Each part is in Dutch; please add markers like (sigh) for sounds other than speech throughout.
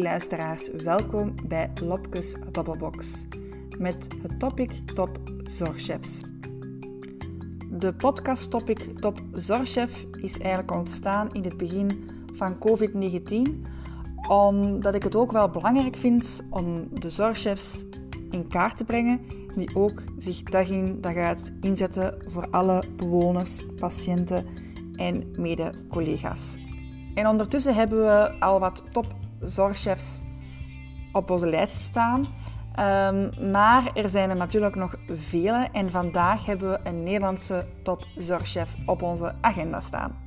Luisteraars, welkom bij Lopkes Babbelbox met het topic Top Zorgchefs. De podcast topic Top Zorgchef is eigenlijk ontstaan in het begin van COVID-19, omdat ik het ook wel belangrijk vind om de zorgchefs in kaart te brengen die ook zich dag in dag uit inzetten voor alle bewoners, patiënten en mede-collega's. En ondertussen hebben we al wat topzorgchefs op onze lijst staan. Um, maar er zijn er natuurlijk nog vele en vandaag hebben we een Nederlandse topzorgchef op onze agenda staan.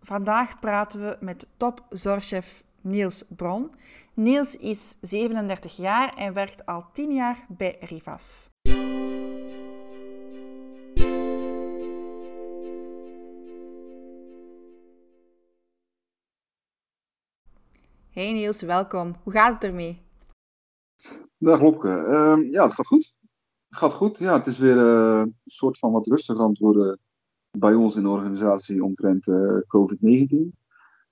Vandaag praten we met topzorgchef Niels Bron. Niels is 37 jaar en werkt al 10 jaar bij Rivas. Hey Niels, welkom. Hoe gaat het ermee? Dag Lopke. Uh, ja, het gaat goed. Het gaat goed. Ja, het is weer uh, een soort van wat rustiger aan worden bij ons in de organisatie omtrent uh, COVID-19.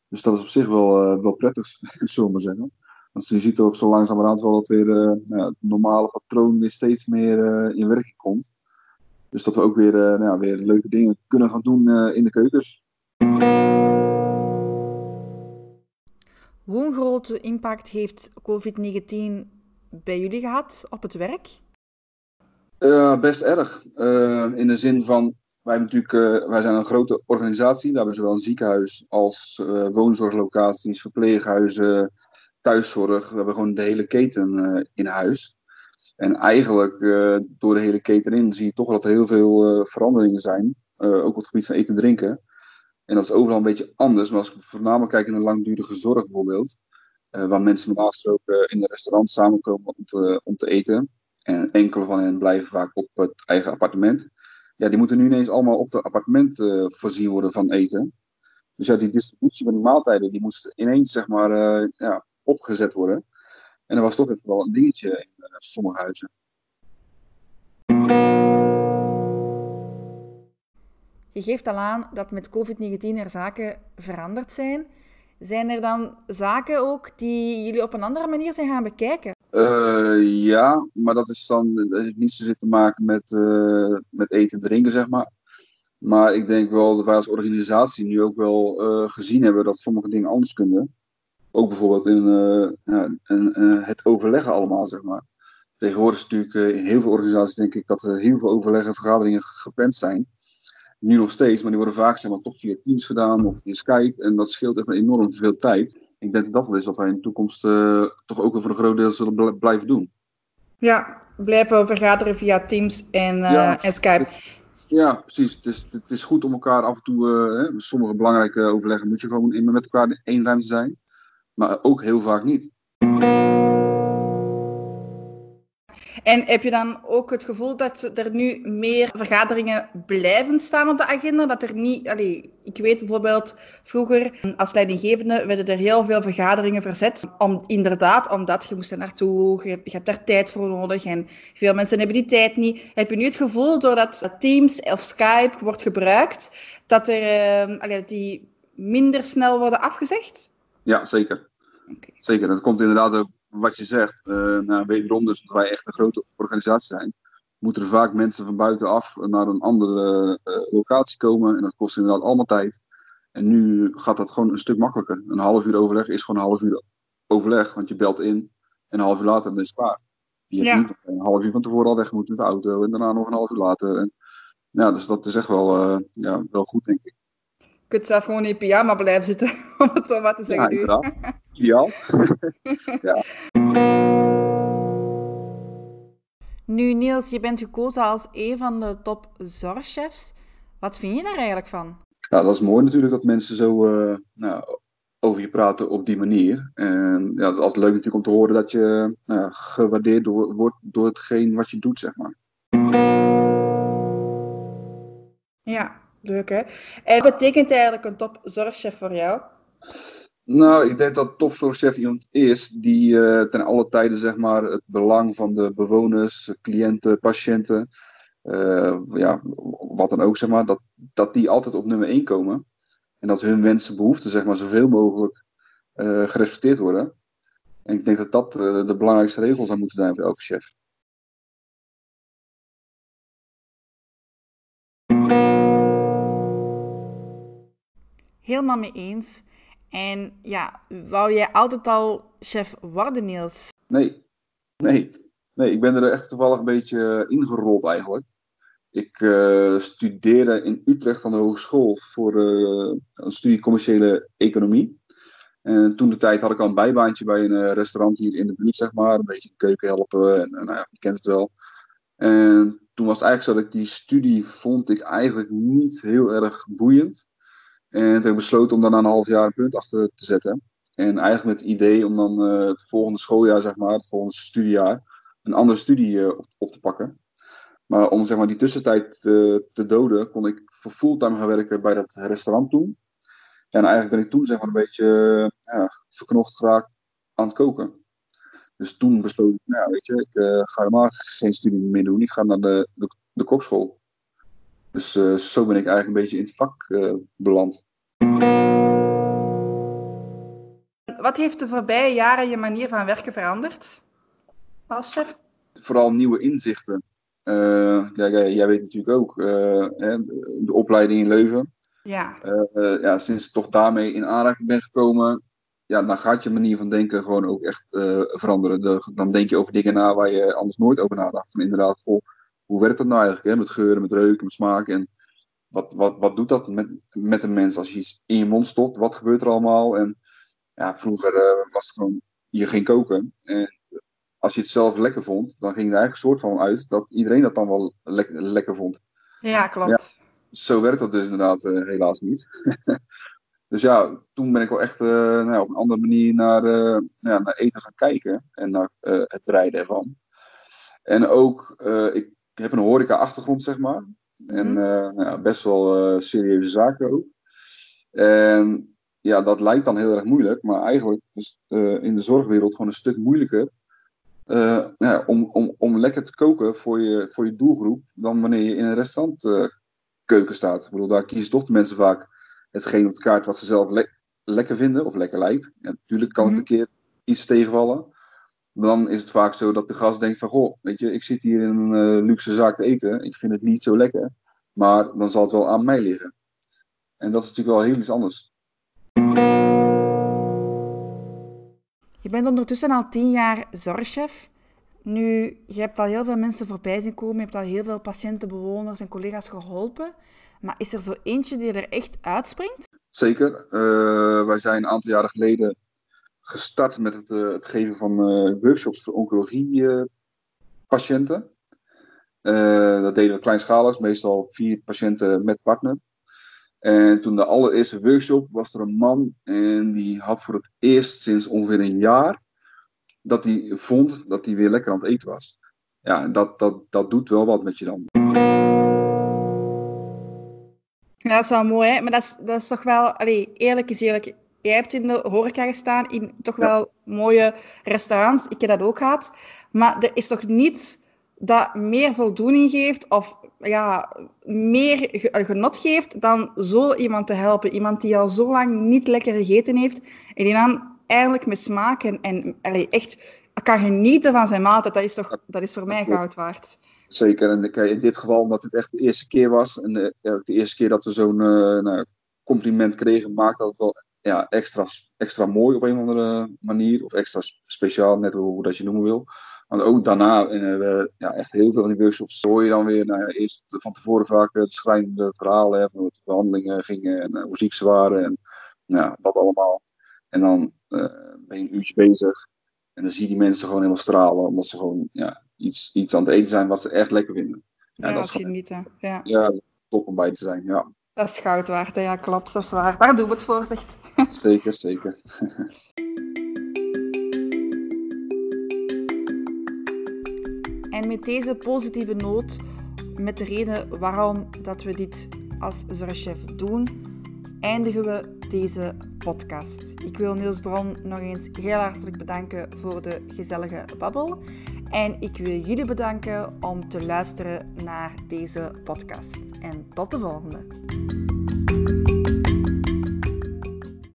Dus dat is op zich wel, uh, wel prettig, (laughs) zullen we maar zeggen. Want je ziet ook zo langzamerhand wel dat weer nou, het normale patroon weer steeds meer in werking komt. Dus dat we ook weer, nou, weer leuke dingen kunnen gaan doen in de keukens. Hoe grote impact heeft COVID-19 bij jullie gehad op het werk? Uh, best erg. Uh, in de zin van, wij, natuurlijk, uh, wij zijn een grote organisatie. We hebben zowel een ziekenhuis als woonzorglocaties, verpleeghuizen, thuiszorg. We hebben gewoon de hele keten in huis. En eigenlijk door de hele keten in zie je toch dat er heel veel veranderingen zijn. ook op het gebied van eten en drinken. En dat is overal een beetje anders. Maar als ik voornamelijk kijk in de langdurige zorg bijvoorbeeld, uh, waar mensen normaal gesproken in een restaurant samenkomen om te, om te eten. En enkele van hen blijven vaak op het eigen appartement. Ja, die moeten nu ineens allemaal op het appartement uh, voorzien worden van eten. Dus ja, die distributie van die maaltijden, die moest ineens zeg maar uh, ja, opgezet worden. En dat was toch even wel een dingetje in sommige huizen. Je geeft al aan dat met COVID-19 er zaken veranderd zijn. Zijn er dan zaken ook die jullie op een andere manier zijn gaan bekijken? Uh, ja, maar dat is dan dat heeft niet zozeer te maken met, uh, met eten en drinken, zeg maar. Maar ik denk wel dat wij als organisatie nu ook wel uh, gezien hebben dat sommige dingen anders kunnen. Ook bijvoorbeeld in het overleggen allemaal, zeg maar. Tegenwoordig is natuurlijk in heel veel organisaties denk ik dat er heel veel overleggen en vergaderingen gepland zijn nu nog steeds, maar die worden vaak zeg maar, toch via Teams gedaan of via Skype. En dat scheelt echt enorm veel tijd. Ik denk dat dat wel is wat wij in de toekomst uh, toch ook voor een groot deel zullen blijven doen. Ja, blijven vergaderen via Teams en, uh, ja, en Skype. Ja, precies. Het is, het is goed om elkaar af en toe, uh, sommige belangrijke overleggen moet je gewoon met elkaar in één ruimte zijn. Maar ook heel vaak niet. En heb je dan ook het gevoel dat er nu meer vergaderingen blijven staan op de agenda? Dat er niet, allee, ik weet bijvoorbeeld, vroeger als leidinggevende werden er heel veel vergaderingen verzet. Om, inderdaad, omdat je moest er naartoe, je, je hebt daar tijd voor nodig en veel mensen hebben die tijd niet. Heb je nu het gevoel, doordat Teams of Skype wordt gebruikt, dat er, uh, allee, die minder snel worden afgezegd? Ja, zeker. Okay. Zeker, dat komt inderdaad ook wat je zegt, uh, nou, wederom dus dat wij echt een grote organisatie zijn, moeten er vaak mensen van buitenaf naar een andere uh, locatie komen. En dat kost inderdaad allemaal tijd. En nu gaat dat gewoon een stuk makkelijker. Een half uur overleg is gewoon een half uur overleg, want je belt in en een half uur later ben je klaar. Je hebt ja. niet een half uur van tevoren al weg moeten met de auto en daarna nog een half uur later. En, ja, dus dat is echt wel, uh, ja, wel goed, denk ik. Je kunt zelf gewoon in pyjama blijven zitten, (laughs) om het zo maar te zeggen ja. (laughs) Ideaal. (laughs) ja. Nu, Niels, je bent gekozen als een van de top zorgchefs. Wat vind je daar eigenlijk van? Ja, dat is mooi natuurlijk dat mensen zo uh, nou, over je praten op die manier. En ja, het is altijd leuk natuurlijk om te horen dat je uh, gewaardeerd door, wordt door hetgeen wat je doet, zeg maar. Ja, leuk hè. En wat betekent eigenlijk een top zorgchef voor jou? Nou, ik denk dat topzorgchef iemand is die uh, ten alle tijden zeg maar, het belang van de bewoners, cliënten, patiënten, uh, ja, wat dan ook zeg maar, dat, dat die altijd op nummer 1 komen. En dat hun wensen, behoeften, zeg maar, zoveel mogelijk uh, gerespecteerd worden. En ik denk dat dat de belangrijkste regel zou moeten zijn voor elke chef. Helemaal mee eens. En ja, wou jij altijd al chef worden, Niels? Nee, nee. Nee, ik ben er echt toevallig een beetje ingerold eigenlijk. Ik uh, studeerde in Utrecht aan de hogeschool voor uh, een studie commerciële economie. En toen de tijd had ik al een bijbaantje bij een restaurant hier in de buurt, zeg maar. Een beetje keuken helpen en, en nou ja, je kent het wel. En toen was het eigenlijk zo dat ik die studie vond ik eigenlijk niet heel erg boeiend. En toen heb ik besloten om dan een half jaar een punt achter te zetten. En eigenlijk met het idee om dan het volgende schooljaar, zeg maar, het volgende studiejaar, een andere studie op, op te pakken. Maar om zeg maar, die tussentijd te, te doden, kon ik fulltime gaan werken bij dat restaurant toen. En eigenlijk ben ik toen zeg maar, een beetje ja, verknocht geraakt aan het koken. Dus toen besloot ik, nou, weet je, ik uh, ga helemaal geen studie meer doen. Ik ga naar de, de, de kokschool. Dus uh, zo ben ik eigenlijk een beetje in het vak uh, beland. Wat heeft de voorbije jaren je manier van werken veranderd als chef? Vooral nieuwe inzichten. Uh, jij weet natuurlijk ook de, de, opleiding in Leuven. Ja. Ja, sinds ik toch daarmee in aanraking ben gekomen, ja, dan gaat je manier van denken gewoon ook echt veranderen. De, dan denk je over dingen na waar je anders nooit over nadacht. Inderdaad, goh, hoe werkt dat nou eigenlijk? Hè? Met geuren, met reuken, met smaak. En wat, wat, wat doet dat met, met een mens als je iets in je mond stopt? Wat gebeurt er allemaal? En ja, vroeger was het gewoon, je ging koken. En als je het zelf lekker vond, dan ging er eigenlijk een soort van uit dat iedereen dat dan wel le lekker vond. Ja, klopt. zo werkt dat dus inderdaad uh, helaas niet. (laughs) dus ja, toen ben ik wel echt uh, nou, op een andere manier naar, ja, naar eten gaan kijken en naar het bereiden ervan. En ook, ik heb een horeca-achtergrond, zeg maar. En mm -hmm. nou, best wel serieuze zaken ook. En ja, dat lijkt dan heel erg moeilijk, maar eigenlijk is het in de zorgwereld gewoon een stuk moeilijker uh, ja, om, om, om lekker te koken voor je, voor je doelgroep dan wanneer je in een restaurantkeuken uh, staat. Ik bedoel, daar kiezen toch de mensen vaak hetgeen op de kaart wat ze zelf le lekker vinden of lekker lijkt. Natuurlijk kan het een keer iets tegenvallen. Dan is het vaak zo dat de gast denkt van, goh, weet je, ik zit hier in een uh, luxe zaak te eten. Ik vind het niet zo lekker. Maar dan zal het wel aan mij liggen. En dat is natuurlijk wel heel iets anders. Je bent ondertussen al tien jaar zorgchef. Nu, je hebt al heel veel mensen voorbij zien komen. Je hebt al heel veel patiënten, bewoners en collega's geholpen. Maar is er zo eentje die er echt uitspringt? Zeker. Uh, wij zijn een aantal jaren geleden gestart met het, uh, het geven van uh, workshops voor oncologie-patiënten. dat deden we kleinschalig, meestal vier patiënten met partner. En toen de allereerste workshop was er een man en die had voor het eerst sinds ongeveer een jaar dat hij vond dat hij weer lekker aan het eten was. Ja, dat, dat, dat doet wel wat met je dan. Ja, dat is wel mooi, hè? maar dat is, dat is toch wel, allee, eerlijk is eerlijk, jij hebt in de horeca gestaan, in toch wel mooie restaurants, ik heb dat ook gehad, maar er is toch niets dat meer voldoening geeft of ja, meer genot geeft dan zo iemand te helpen. Iemand die al zo lang niet lekker gegeten heeft en die dan eigenlijk met smaak en, en allee, echt kan genieten van zijn maaltijd. Dat is, toch, dat is voor mij goud waard. Zeker, en in dit geval omdat het echt de eerste keer was en de, de eerste keer dat we zo'n uh, nou, compliment kregen, maakt dat het wel ja, extra, extra mooi op een of andere manier, of extra speciaal, net hoe dat je noemen wil. Want ook daarna we ja, echt heel veel in die workshops hoor je dan weer, nou ja, eerst van tevoren vaak de schrijnende verhalen, hè, van hoe de behandelingen gingen en uh, hoe ziek ze waren en nou, dat allemaal. En dan uh, ben je een uurtje bezig en dan zie je die mensen gewoon helemaal stralen, omdat ze gewoon ja, iets, iets aan het eten zijn wat ze echt lekker vinden. Ja, ja dat is genieten. Ja. ja, top om bij te zijn, ja. Dat is goud waard, ja, klopt, dat is waar. Daar doen we het voor, zegt. (laughs) Zeker, zeker. En met deze positieve noot, met de reden waarom dat we dit als zorgchef doen, eindigen we deze podcast. Ik wil Niels Bron nog eens heel hartelijk bedanken voor de gezellige babbel. En ik wil jullie bedanken om te luisteren naar deze podcast. En tot de volgende.